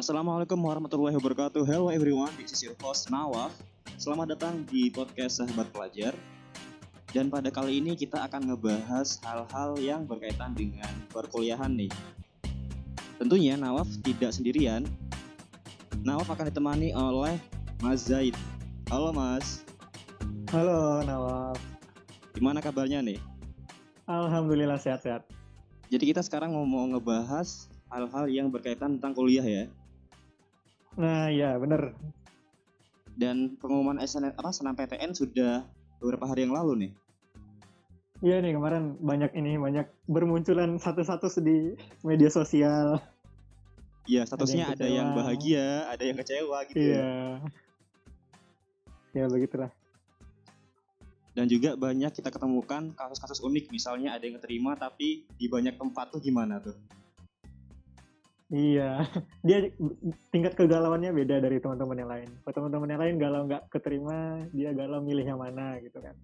Assalamualaikum warahmatullahi wabarakatuh. Hello everyone, this is your host Nawaf. Selamat datang di podcast Sahabat Pelajar. Dan pada kali ini kita akan ngebahas hal-hal yang berkaitan dengan perkuliahan nih. Tentunya Nawaf tidak sendirian. Nawaf akan ditemani oleh Mas Zaid. Halo Mas, Halo Nawaf, gimana kabarnya nih? Alhamdulillah sehat-sehat. Jadi kita sekarang mau mau ngebahas hal-hal yang berkaitan tentang kuliah ya. Nah ya bener, Dan pengumuman SNM apa SNMPTN sudah beberapa hari yang lalu nih. iya nih kemarin banyak ini banyak bermunculan satu-satu di media sosial. Ya statusnya ada yang, kecewa. bahagia, ada yang kecewa gitu. ya. Iya. Ya begitulah. Dan juga banyak kita ketemukan kasus-kasus unik, misalnya ada yang keterima tapi di banyak tempat tuh gimana tuh? Iya, dia tingkat kegalauannya beda dari teman-teman yang lain. Kalau teman-teman yang lain galau nggak keterima, dia galau milih yang mana gitu kan.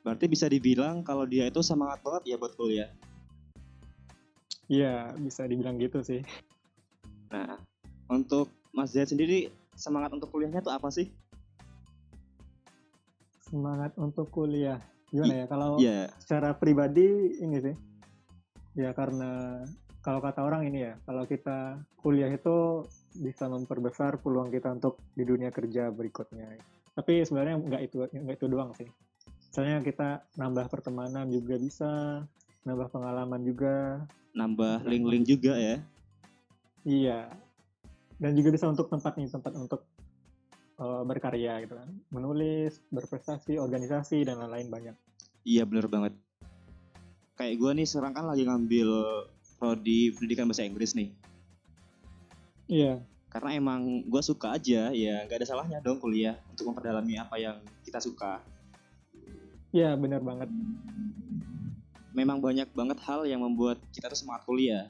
Berarti bisa dibilang kalau dia itu semangat banget ya buat kuliah. Iya, bisa dibilang gitu sih. Nah, untuk Mas Zaid sendiri semangat untuk kuliahnya tuh apa sih? Semangat untuk kuliah. Gimana ya? Kalau Ya, secara pribadi ini sih ya karena kalau kata orang ini ya kalau kita kuliah itu bisa memperbesar peluang kita untuk di dunia kerja berikutnya. Tapi sebenarnya nggak itu nggak itu doang sih. Misalnya kita nambah pertemanan juga bisa nambah pengalaman juga. Nambah link-link juga ya. iya. Dan juga bisa untuk tempat nih tempat untuk eh, berkarya gitu kan. Menulis berprestasi organisasi dan lain-lain banyak. Iya bener banget. Kayak gue nih sekarang kan lagi ngambil prodi pendidikan bahasa Inggris nih. iya Karena emang gue suka aja, ya gak ada salahnya dong kuliah untuk memperdalami apa yang kita suka. iya benar banget Memang banyak banget hal yang membuat kita tuh semangat kuliah.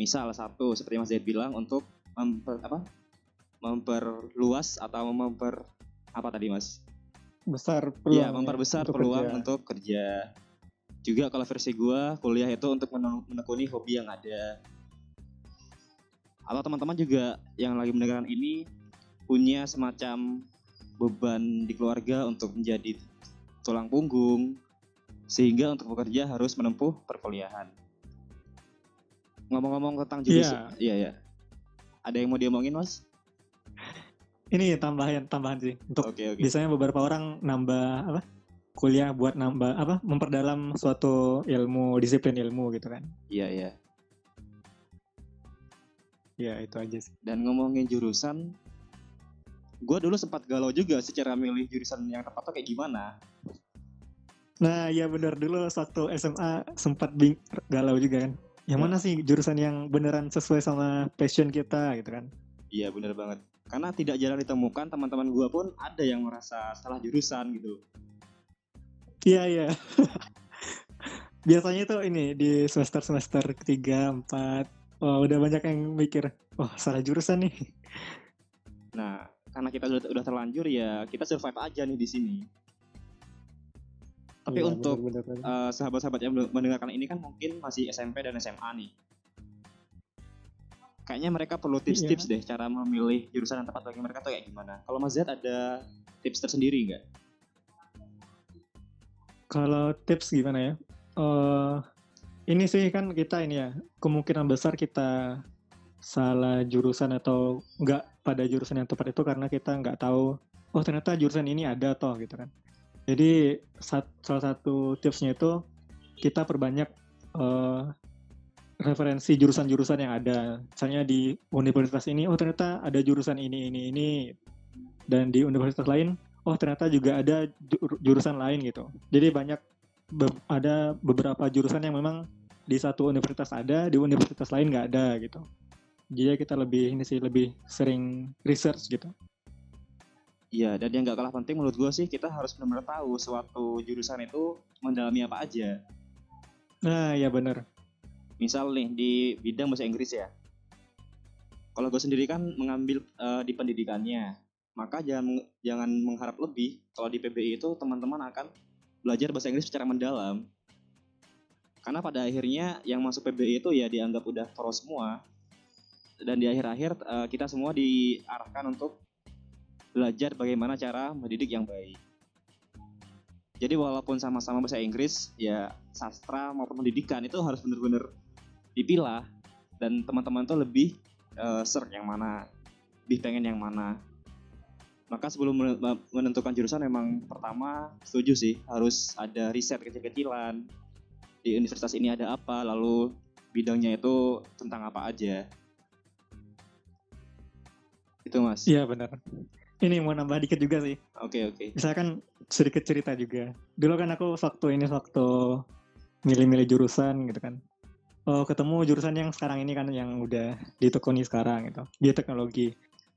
Misal satu, seperti Mas Zaid bilang untuk memper, apa, memperluas atau memper apa tadi Mas? besar peluang Iya, memperbesar untuk peluang kerja. untuk kerja. Juga kalau versi gua, kuliah itu untuk menekuni hobi yang ada. Atau teman-teman juga yang lagi mendengarkan ini punya semacam beban di keluarga untuk menjadi tulang punggung sehingga untuk bekerja harus menempuh perkuliahan. Ngomong-ngomong tentang jurusan, Iya. iya ya. Ada yang mau diomongin, Mas? ini tambahan tambahan sih untuk Oke, oke. biasanya beberapa orang nambah apa kuliah buat nambah apa memperdalam suatu ilmu disiplin ilmu gitu kan Iya, iya. ya itu aja sih Dan ngomongin jurusan, gue dulu sempat galau juga sih cara milih jurusan yang tepat tuh kayak gimana. nah ya benar dulu waktu SMA sempat bing galau juga kan yang Ya. mana sih jurusan yang beneran sesuai sama passion kita gitu kan Iya bener banget. Karena tidak jarang ditemukan teman-teman gue pun ada yang merasa salah jurusan gitu. Iya iya biasanya tuh ini di semester semester ketiga empat oh, udah banyak yang mikir oh salah jurusan nih Nah, karena kita udah, udah terlanjur ya kita survive aja nih di sini. Tapi Iya, untuk bener, bener, bener. eh, sahabat-sahabat yang mendengarkan ini kan mungkin masih SMP dan SMA nih. Kayaknya mereka perlu tips-tips deh cara memilih jurusan yang tepat bagi mereka tuh kayak gimana. Kalau Mas Zed ada tips tersendiri nggak? Kalau tips gimana ya? Eh ini sih kan kita ini ya kemungkinan besar kita salah jurusan atau enggak pada jurusan yang tepat itu karena kita nggak tahu oh ternyata jurusan ini ada toh gitu kan. Jadi sat- salah satu tipsnya itu kita perbanyak eh, referensi jurusan-jurusan yang ada. Misalnya di universitas ini oh ternyata ada jurusan ini ini ini dan di universitas lain oh ternyata juga ada ju- jurusan lain gitu. Jadi banyak be- ada beberapa jurusan yang memang di satu universitas ada, di universitas lain nggak ada gitu. Jadi kita lebih ini sih lebih sering research gitu. Iya, dan yang gak kalah penting menurut gue sih kita harus benar-benar tahu suatu jurusan itu mendalami apa aja. Nah, ya benar. Misal nih di bidang bahasa Inggris ya. Kalau gue sendiri kan mengambil eh, di pendidikannya, maka jangan jangan mengharap lebih. Kalau di PBI itu teman-teman akan belajar bahasa Inggris secara mendalam. Karena pada akhirnya yang masuk PBI itu ya dianggap udah pro semua. dan di akhir-akhir uh, kita semua diarahkan untuk belajar bagaimana cara mendidik yang baik. Jadi walaupun sama-sama bahasa Inggris, ya sastra maupun pendidikan itu harus benar-benar dipilah dan teman-teman tuh lebih uh, ser yang mana, lebih pengen yang mana. Maka sebelum menentukan jurusan memang pertama setuju sih harus ada riset kecil-kecilan di universitas ini ada apa, lalu bidangnya itu tentang apa aja. Itu mas. Iya benar. Ini mau nambah dikit juga sih. Oke okay, oke. Okay. Misalkan sedikit cerita juga. Dulu kan aku waktu ini waktu milih-milih jurusan gitu kan. Oh, ketemu jurusan yang sekarang ini kan yang udah ditekuni sekarang gitu. Bioteknologi.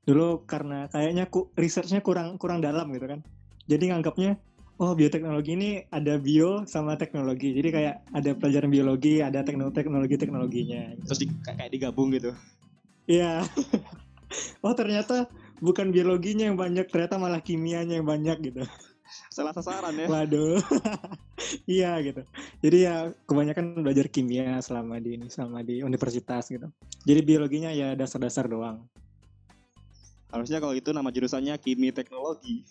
Dulu karena kayaknya ku, researchnya kurang kurang dalam gitu kan. Jadi nganggapnya oh bioteknologi ini ada bio sama teknologi. Jadi kayak ada pelajaran biologi, ada teknologi teknologinya. Terus di, kayak digabung gitu. Iya. oh ternyata bukan biologinya yang banyak, ternyata malah kimianya yang banyak gitu. Salah sasaran ya. Waduh. iya gitu. Jadi ya kebanyakan belajar kimia selama di ini selama di universitas gitu. Jadi biologinya ya dasar-dasar doang. Harusnya kalau itu nama jurusannya kimia teknologi.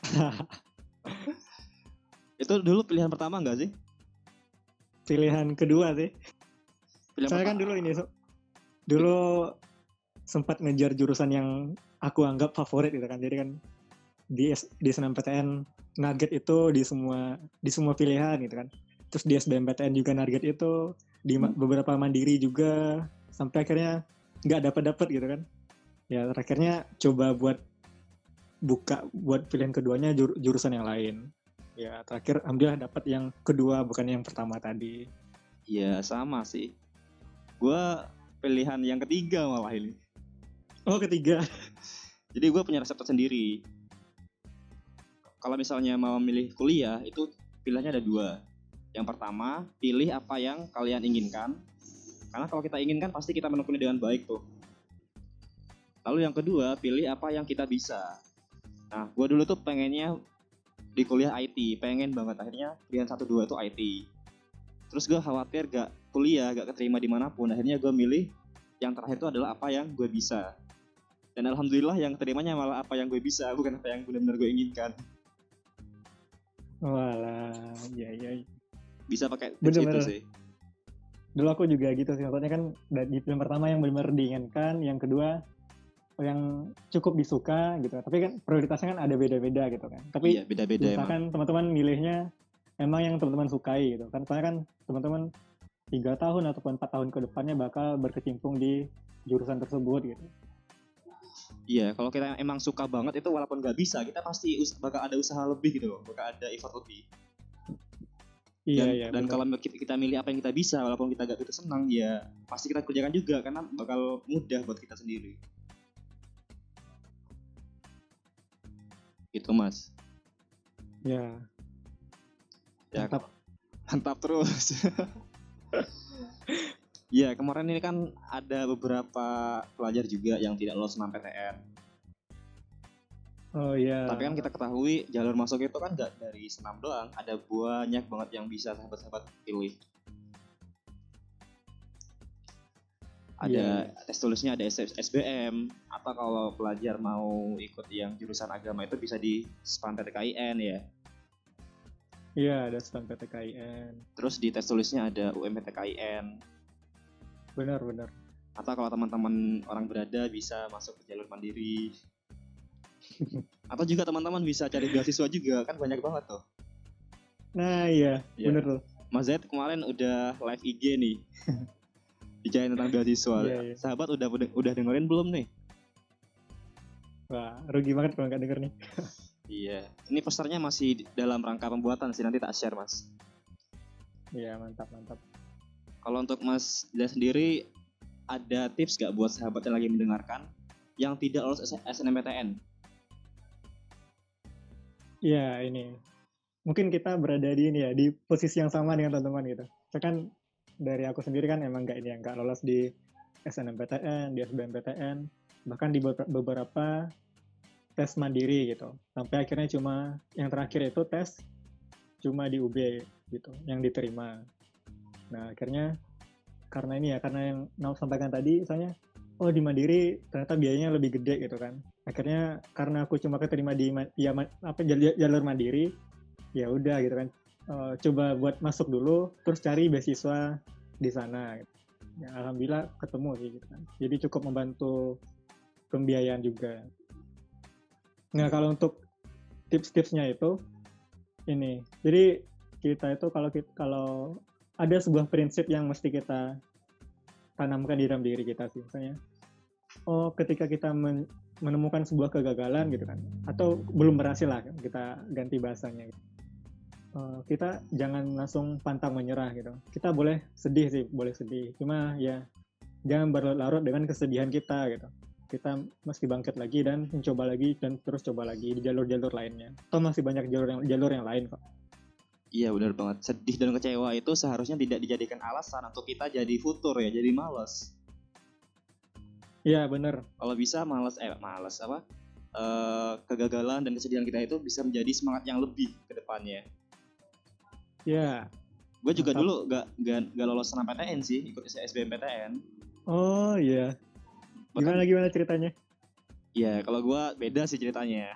itu dulu pilihan pertama enggak sih? Pilihan kedua sih. Pilihan Saya kan dulu ini, so, dulu sempat ngejar jurusan yang aku anggap favorit gitu kan. Jadi kan di di SNMPTN target itu di semua di semua pilihan gitu kan. Terus di SBMPTN juga target itu di hmm. beberapa mandiri juga sampai akhirnya nggak dapat dapat gitu kan. Ya akhirnya coba buat buka buat pilihan keduanya jur, jurusan yang lain. Ya terakhir alhamdulillah dapat yang kedua bukan yang pertama tadi. Iya sama sih. Gue pilihan yang ketiga malah ini. Oh ketiga. Jadi gue punya resep tersendiri. Kalau misalnya mau memilih kuliah itu pilihannya ada dua. Yang pertama pilih apa yang kalian inginkan. Karena kalau kita inginkan pasti kita menekuni dengan baik tuh. Lalu yang kedua pilih apa yang kita bisa Nah, gue dulu tuh pengennya di kuliah IT, pengen banget akhirnya pilihan satu dua itu IT. Terus gue khawatir gak kuliah, gak keterima di mana pun, akhirnya gue milih yang terakhir itu adalah apa yang gue bisa. Dan alhamdulillah yang keterimanya malah apa yang gue bisa, bukan apa yang benar-benar gue inginkan. Walah, iya iya. Bisa pakai tips itu sih. Dulu aku juga gitu sih, maksudnya kan di film pertama yang benar-benar diinginkan, yang kedua yang cukup disuka gitu tapi kan prioritasnya kan ada beda-beda gitu kan tapi iya, beda-beda misalkan teman-teman milihnya emang yang teman-teman sukai gitu kan soalnya kan teman-teman tiga tahun ataupun empat tahun ke depannya bakal berkecimpung di jurusan tersebut gitu Iya, kalau kita emang suka banget itu walaupun nggak bisa, kita pasti bakal ada usaha lebih gitu loh, bakal ada effort lebih. Iya, dan, iya. Dan kalau kita, kita milih apa yang kita bisa, walaupun kita gak gitu senang, ya pasti kita kerjakan juga karena bakal mudah buat kita sendiri. Gitu mas. Ya. Ya mantap. Mantap terus. ya kemarin ini kan ada beberapa pelajar juga yang tidak lolos PTN. Oh iya. Tapi kan kita ketahui jalur masuk itu kan nggak dari senam doang, ada banyak banget yang bisa sahabat-sahabat pilih. Ada yeah. tes tulisnya ada SBM apa kalau pelajar mau ikut yang jurusan agama itu bisa di SPAN PTKIN ya? Iya ada SPAN PTKIN terus di tes tulisnya ada UMPTKIN benar benar. Atau kalau teman-teman orang berada bisa masuk ke jalur mandiri? Atau juga teman-teman bisa cari beasiswa juga? Kan banyak banget tuh. Nah iya yeah. bener tuh. Mas Zaid kemarin udah live IG nih bicara tentang beasiswa. Yeah, yeah. Sahabat udah udah dengerin belum nih? Wah, rugi banget kalau nggak denger nih. iya, ini posternya masih dalam rangka pembuatan sih nanti tak share mas. Iya mantap mantap. Kalau untuk Mas dia sendiri ada tips gak buat sahabat yang lagi mendengarkan yang tidak lolos SNMPTN? Iya ini mungkin kita berada di ini ya di posisi yang sama dengan teman-teman gitu. Saya kan dari aku sendiri kan emang nggak ini ya nggak lolos di SNMPTN, di SBMPTN, bahkan di beberapa tes mandiri gitu. Sampai akhirnya cuma yang terakhir itu tes cuma di UB gitu, yang diterima. Nah akhirnya karena ini ya, karena yang Nau sampaikan tadi, misalnya oh di Mandiri ternyata biayanya lebih gede gitu kan akhirnya karena aku cuma keterima di ya apa jalur Mandiri ya udah gitu kan uh, coba buat masuk dulu terus cari beasiswa di sana. Gitu. ya, alhamdulillah ketemu sih gitu kan. Jadi cukup membantu pembiayaan juga. Nah kalau untuk tips-tipsnya itu ini. Jadi kita itu kalau kita, kalau ada sebuah prinsip yang mesti kita tanamkan di dalam diri kita sih misalnya oh ketika kita men menemukan sebuah kegagalan gitu kan atau belum berhasil lah kita ganti bahasanya gitu uh, kita jangan langsung pantang menyerah gitu. Kita boleh sedih sih, boleh sedih. Cuma ya jangan berlarut dengan kesedihan kita gitu. Kita mesti bangkit lagi dan mencoba lagi dan terus coba lagi di jalur-jalur lainnya. Atau masih banyak jalur yang jalur yang lain kok. Iya benar banget. Sedih dan kecewa itu seharusnya tidak dijadikan alasan untuk kita jadi futur ya, jadi malas. Iya benar. Kalau bisa malas eh malas apa? Uh, kegagalan dan kesedihan kita itu bisa menjadi semangat yang lebih ke depannya. Ya. Gue juga Mantap. dulu gak, gak, gak lolos PTN sih, ikut SBMPTN. Oh iya. Gimana Bahkan, gimana ceritanya? Iya, kalau gue beda sih ceritanya.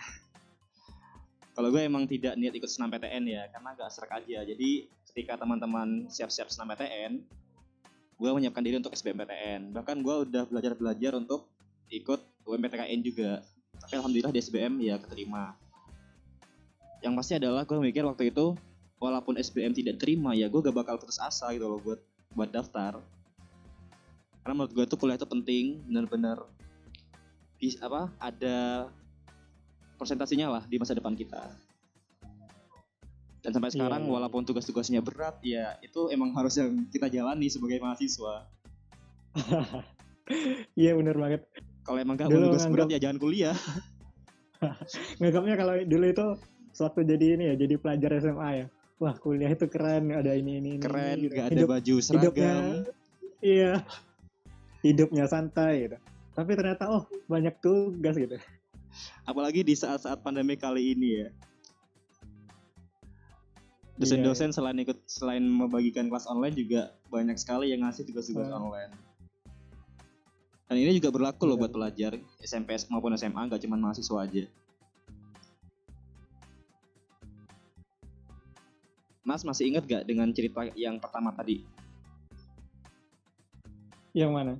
kalau gue emang tidak niat ikut senam PTN ya, karena gak serak aja. Jadi ketika teman-teman siap-siap senam PTN, gue menyiapkan diri untuk SBMPTN. Bahkan gue udah belajar-belajar untuk ikut UMPTKN juga. Tapi alhamdulillah di SBM ya keterima. Yang pasti adalah gue mikir waktu itu walaupun SBM tidak terima ya gue gak bakal putus asa gitu loh buat buat daftar. Karena menurut gue tuh kuliah itu penting benar-benar apa ada presentasinya lah di masa depan kita. Dan sampai iya, sekarang yeah. walaupun tugas-tugasnya berat ya itu emang harus yang kita jalani sebagai mahasiswa. Iya bener banget. Kalau emang gak mau tugas berat ya jangan kuliah. Nganggapnya kalau dulu itu sewaktu jadi ini ya jadi pelajar SMA ya wah kuliah itu keren ada ini ini, keren ini, gitu. gak ada Hidup, baju seragam hidupnya, iya hidupnya santai gitu tapi ternyata oh banyak tugas gitu apalagi di saat-saat pandemi kali ini ya dosen-dosen iya, iya. selain ikut selain membagikan kelas online juga banyak sekali yang ngasih tugas-tugas oh. online dan ini juga berlaku loh iya. buat pelajar SMP maupun SMA gak cuma mahasiswa aja Mas masih ingat gak dengan cerita yang pertama tadi? Yang mana?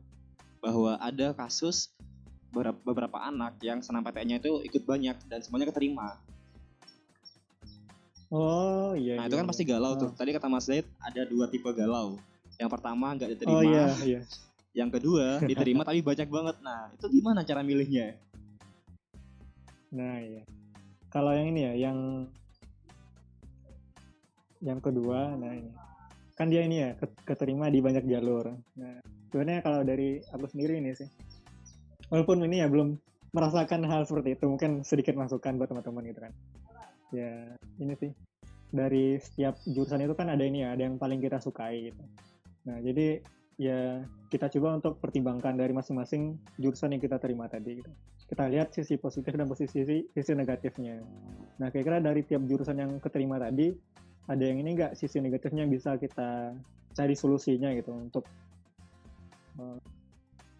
Bahwa ada kasus beberapa anak yang senam PTN-nya itu ikut banyak dan semuanya keterima. Oh iya. Nah iya, itu kan iya. pasti galau oh. tuh. Tadi kata Mas Zaid ada dua tipe galau. Yang pertama nggak diterima. Oh iya iya. Yang kedua diterima tapi banyak banget. Nah itu gimana cara milihnya? Nah iya. Kalau yang ini ya, yang yang kedua nah ini. Kan dia ini ya keterima di banyak jalur. Nah sebenarnya kalau dari aku sendiri ini sih walaupun ini ya belum merasakan hal seperti itu mungkin sedikit masukan buat teman-teman gitu kan. Ya ini sih. Dari setiap jurusan itu kan ada ini ya ada yang paling kita sukai gitu. Nah jadi ya kita coba untuk pertimbangkan dari masing-masing jurusan yang kita terima tadi gitu. Kita lihat sisi positif dan posisi sisi negatifnya. Nah, kira-kira dari tiap jurusan yang keterima tadi, ada yang ini nggak sisi negatifnya bisa kita cari solusinya gitu untuk uh,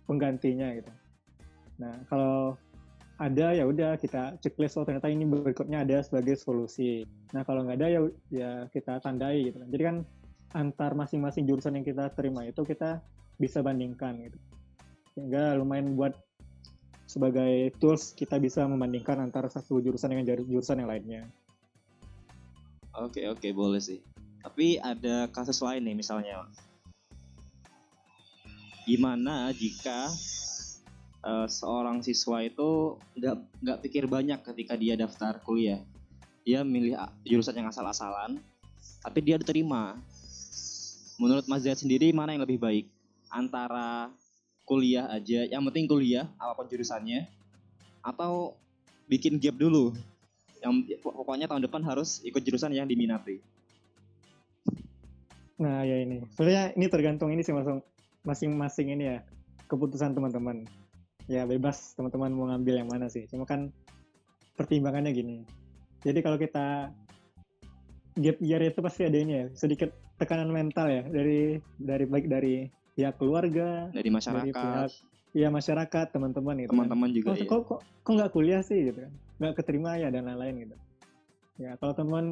penggantinya gitu. Nah kalau ada ya udah kita checklist oh ternyata ini berikutnya ada sebagai solusi. Nah kalau nggak ada ya ya kita tandai gitu. Jadi kan antar masing-masing jurusan yang kita terima itu kita bisa bandingkan gitu. Sehingga lumayan buat sebagai tools kita bisa membandingkan antara satu jurusan dengan jurusan yang lainnya. Oke oke boleh sih. Tapi ada kasus lain nih misalnya. Gimana jika uh, seorang siswa itu nggak nggak pikir banyak ketika dia daftar kuliah. Dia milih jurusan yang asal-asalan, tapi dia diterima. Menurut Mas Zed sendiri mana yang lebih baik? Antara kuliah aja, yang penting kuliah apa pun jurusannya, atau bikin gap dulu yang pokoknya tahun depan harus ikut jurusan yang diminati. Nah ya ini, sebenarnya ini tergantung ini sih masing-masing ini ya keputusan teman-teman. Ya bebas teman-teman mau ngambil yang mana sih. Cuma kan pertimbangannya gini. Jadi kalau kita gap year itu pasti ada ini ya sedikit tekanan mental ya dari dari baik dari pihak keluarga, dari masyarakat, dari pihak ya masyarakat teman-teman gitu kan. teman-teman juga oh, ya. kok kok kok nggak kuliah sih gitu kan? Nggak keterima ya dan lain-lain gitu. Ya kalau teman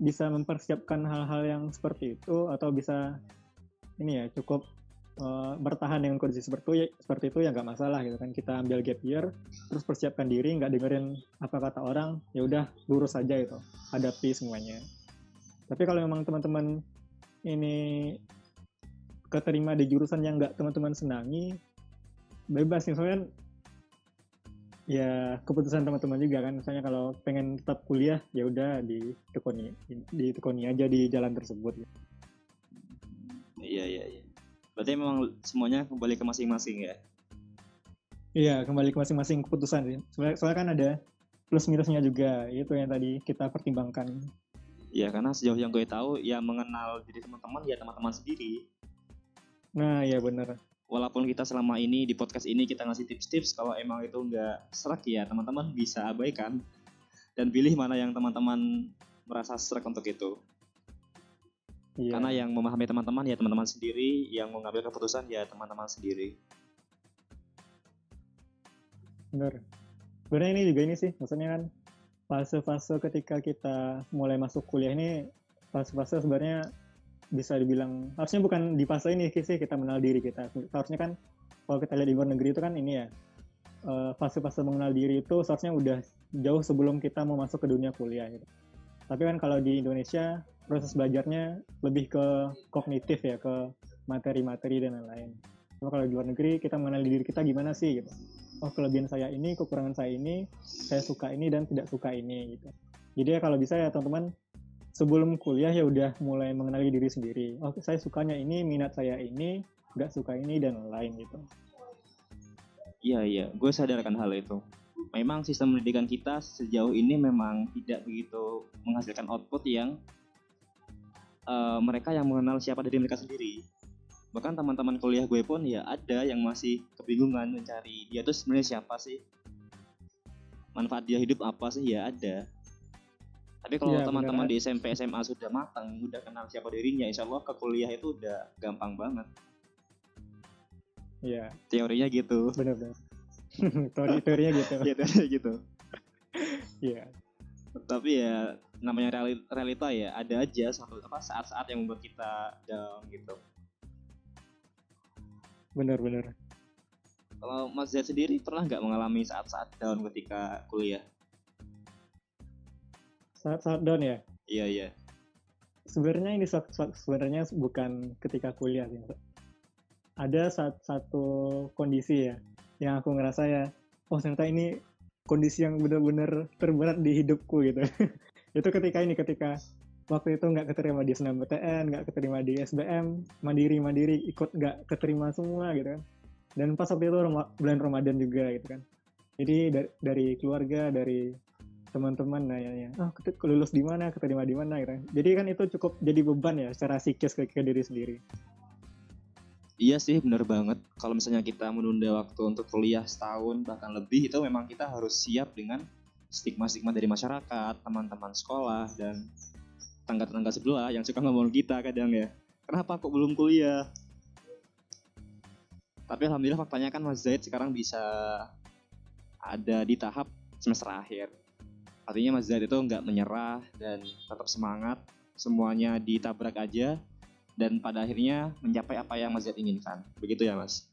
bisa mempersiapkan hal-hal yang seperti itu atau bisa ini ya cukup eh, bertahan dengan kondisi seperti itu ya, seperti itu ya nggak masalah gitu kan. Kita ambil gap year terus persiapkan diri nggak dengerin apa kata orang ya udah lurus saja itu hadapi semuanya. Tapi kalau memang teman-teman ini keterima di jurusan yang nggak teman-teman senangi bebas misalnya ya keputusan teman-teman juga kan misalnya kalau pengen tetap kuliah ya udah ditekuni ditekuni aja di jalan tersebut Iya iya iya. Berarti memang semuanya kembali ke masing-masing ya. iya kembali ke masing-masing keputusan sih soalnya, soalnya kan ada plus minusnya juga itu yang tadi kita pertimbangkan Iya karena sejauh yang gue tahu ya mengenal diri teman-teman ya teman-teman sendiri. nah ya bener Walaupun kita selama ini di podcast ini kita ngasih tips-tips kalau emang itu nggak serak ya teman-teman bisa abaikan dan pilih mana yang teman-teman merasa serak untuk itu. iya Karena yang memahami teman-teman ya teman-teman sendiri, yang mengambil keputusan ya teman-teman sendiri. bener sebenarnya ini juga ini sih maksudnya kan fase-fase ketika kita mulai masuk kuliah ini fase-fase sebenarnya bisa dibilang harusnya bukan di fase ini sih kita mengenal diri kita seharusnya kan kalau kita lihat di luar negeri itu kan ini ya eh, fase-fase mengenal diri itu seharusnya udah jauh sebelum kita mau masuk ke dunia kuliah gitu. Tapi kan kalau di Indonesia proses belajarnya lebih ke kognitif ya, ke materi-materi dan lain-lain. Cuma kalau di luar negeri kita mengenal diri kita gimana sih gitu. Oh kelebihan saya ini, kekurangan saya ini, saya suka ini dan tidak suka ini gitu. Jadi ya kalau bisa ya teman-teman sebelum kuliah ya udah mulai mengenali diri sendiri. Oh saya sukanya ini, minat saya ini, nggak suka ini dan lain gitu. Iya iya, gue sadarkan hal itu. Memang sistem pendidikan kita sejauh ini memang tidak begitu menghasilkan output yang eh, mereka yang mengenal siapa diri mereka sendiri. Bahkan teman-teman kuliah gue pun ya ada yang masih kebingungan mencari dia tuh sebenarnya siapa sih? Manfaat dia hidup apa sih? Ya ada. Tapi kalau Iya, teman-teman di SMP SMA sudah matang, udah kenal siapa dirinya, insya Allah ke kuliah itu udah gampang banget. Iya, Teorinya gitu. benar-benar. Teori teorinya gitu. ya teorinya gitu. Iya. tapi ya namanya reali- realita ya ada aja suatu apa saat-saat yang membuat kita down gitu Benar-benar. kalau Mas Z sendiri pernah nggak mengalami saat-saat down ketika kuliah Saat saat down ya. iya iya Sebenarnya ini sebenarnya bukan ketika kuliah sih. Ada saat satu kondisi ya yang aku ngerasa ya, oh ternyata ini kondisi yang benar-benar terberat di hidupku gitu. itu ketika ini ketika waktu itu nggak keterima di SNMPTN, nggak keterima di SBM, mandiri-mandiri ikut nggak keterima semua gitu kan. Dan pas waktu itu bulan Ramadan juga gitu kan. Jadi dari, dari keluarga, dari teman-teman nanya oh. Ket- lulus di mana keterima di mana gitu. Jadi kan itu cukup jadi beban ya secara psikis ke, ke diri sendiri. Iya sih bener banget. Kalau misalnya kita menunda waktu untuk kuliah setahun bahkan lebih itu memang kita harus siap dengan stigma-stigma dari masyarakat teman-teman sekolah dan tangga-tangga sebelah yang suka ngomong kita kadang ya. Kenapa kok belum kuliah? Tapi alhamdulillah faktanya kan Mas Zaid sekarang bisa ada di tahap semester akhir artinya Mas Zaid itu nggak menyerah dan tetap semangat semuanya ditabrak aja dan pada akhirnya mencapai apa yang Mas Zaid inginkan. Begitu ya Mas?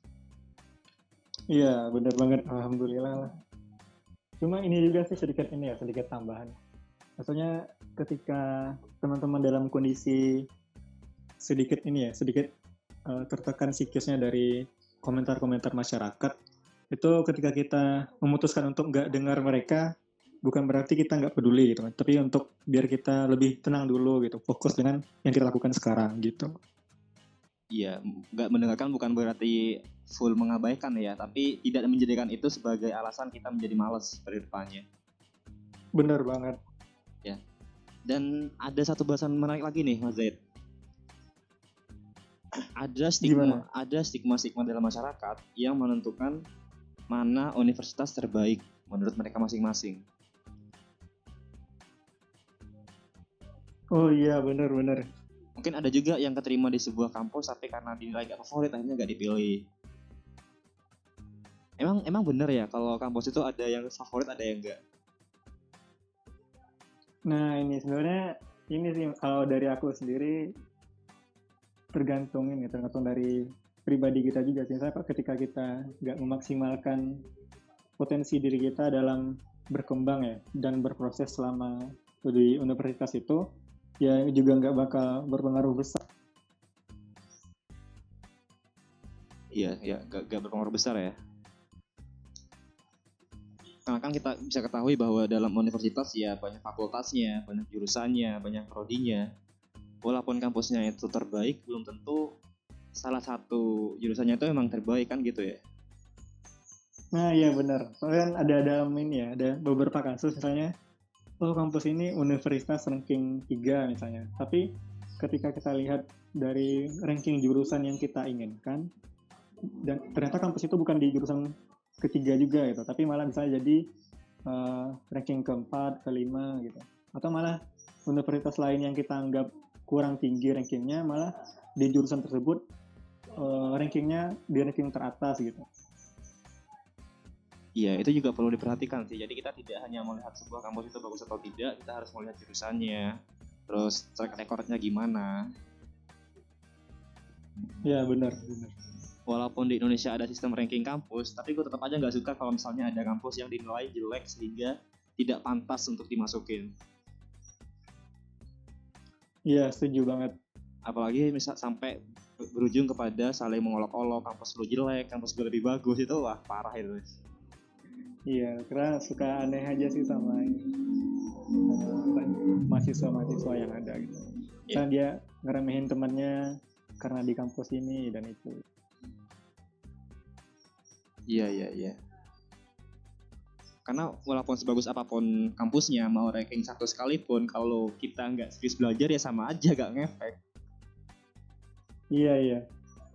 Iya benar banget. Alhamdulillah lah. Cuma ini juga sih sedikit ini ya sedikit tambahan. Maksudnya ketika teman-teman dalam kondisi sedikit ini ya sedikit eh, tertekan psikisnya dari komentar-komentar masyarakat itu ketika kita memutuskan untuk nggak dengar mereka bukan berarti kita nggak peduli gitu kan tapi untuk biar kita lebih tenang dulu gitu fokus dengan yang kita lakukan sekarang gitu Iya, nggak mendengarkan bukan berarti full mengabaikan ya, tapi tidak menjadikan itu sebagai alasan kita menjadi malas pada depannya. bener banget Dan ada satu bahasan menarik lagi nih, Mas Zaid. Ada stigma, Gimana? ada stigma-stigma dalam masyarakat yang menentukan mana universitas terbaik menurut mereka masing-masing. Oh iya bener bener Mungkin ada juga yang keterima di sebuah kampus tapi karena dinilai gak favorit akhirnya gak dipilih. Emang emang bener ya kalau kampus itu ada yang favorit ada yang enggak? Nah ini sebenarnya ini sih kalau dari aku sendiri tergantung ini tergantung dari pribadi kita juga sih. Saya ketika kita nggak memaksimalkan potensi diri kita dalam berkembang ya dan berproses selama di universitas itu ya juga nggak bakal berpengaruh besar. Iya, ya, gak, gak berpengaruh besar ya. Karena kan kita bisa ketahui bahwa dalam universitas ya banyak fakultasnya, banyak jurusannya, banyak prodinya. Walaupun kampusnya itu terbaik, belum tentu salah satu jurusannya itu memang terbaik kan gitu ya. Nah iya benar. Soalnya kan ada ada ini ya, ada beberapa kasus misalnya, oh kampus ini universitas ranking 3 misalnya. Tapi ketika kita lihat dari ranking jurusan yang kita inginkan, dan ternyata kampus itu bukan di jurusan ketiga juga gitu, tapi malah bisa jadi uh, ranking keempat, kelima gitu. Atau malah universitas lain yang kita anggap kurang tinggi rankingnya, malah di jurusan tersebut uh, rankingnya di ranking teratas gitu. Iya, itu juga perlu diperhatikan sih. Jadi kita tidak hanya melihat sebuah kampus itu bagus atau tidak, kita harus melihat jurusannya, terus track recordnya gimana. Iya benar, benar. Walaupun di Indonesia ada sistem ranking kampus, tapi gue tetap aja nggak suka kalau misalnya ada kampus yang dinilai jelek sehingga tidak pantas untuk dimasukin. Iya, setuju banget. Apalagi misal sampai berujung kepada saling mengolok-olok kampus lu jelek, kampus gue lebih bagus itu wah parah itu. Iya, karena suka aneh aja sih sama mahasiswa-mahasiswa yang ada gitu. Yeah. Karena dia ngeremehin temannya karena di kampus ini dan itu. Iya, iya, iya. Karena walaupun sebagus apa pun kampusnya, mau ranking satu sekalipun, kalau kita nggak serius belajar ya sama aja gak ngefek. Iya, iya.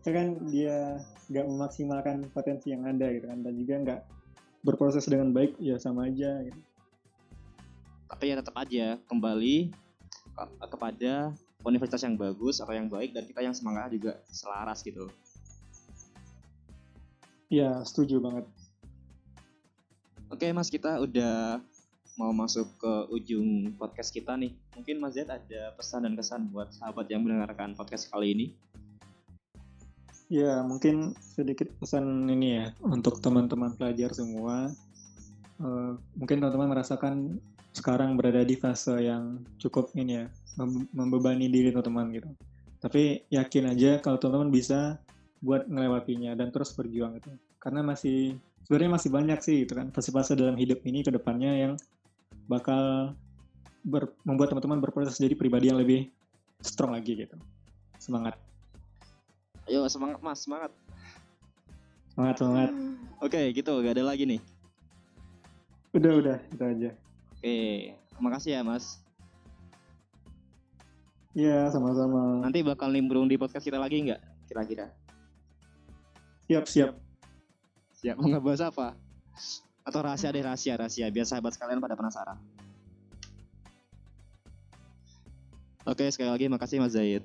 Itu kan dia nggak memaksimalkan potensi yang ada gitu kan, dan juga nggak berproses dengan baik ya sama aja gitu. Tapi ya tetap aja kembali kepada universitas yang bagus atau yang baik dan kita yang semangat juga selaras gitu. Iya, setuju banget. Oke, Mas, kita udah mau masuk ke ujung podcast kita nih. Mungkin Mas Zed ada pesan dan kesan buat sahabat yang mendengarkan podcast kali ini? Ya, mungkin sedikit pesan ini ya untuk teman-teman pelajar semua. Uh, mungkin teman-teman merasakan sekarang berada di fase yang cukup ini ya, membebani diri teman-teman gitu. Tapi yakin aja kalau teman-teman bisa buat ngelewatinya dan terus berjuang itu. Karena masih sebenarnya masih banyak sih gitu kan fase-fase dalam hidup ini ke depannya yang bakal ber, membuat teman-teman berproses jadi pribadi yang lebih strong lagi gitu. Semangat. Ayo semangat mas, semangat. Semangat, semangat. Oke, gitu, gak ada lagi nih. Udah, udah, itu aja. Oke, makasih ya mas. Iya, sama-sama. Nanti bakal nimbrung di podcast kita lagi nggak, kira-kira? Siap, siap. Siap, mau ngebahas apa? Atau rahasia deh, rahasia, rahasia. Biar sahabat sekalian pada penasaran. Oke, sekali lagi makasih Mas Zaid.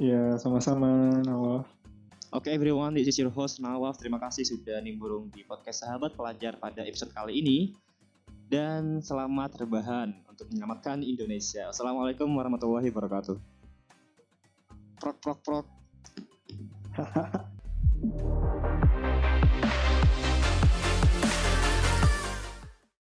Ya, sama-sama Nawaf. Oke okay, everyone, this is your host Nawaf. Terima kasih sudah nimbrung di podcast Sahabat Pelajar pada episode kali ini. Dan selamat rebahan untuk menyelamatkan Indonesia. Assalamualaikum warahmatullahi wabarakatuh. Prok prok prok.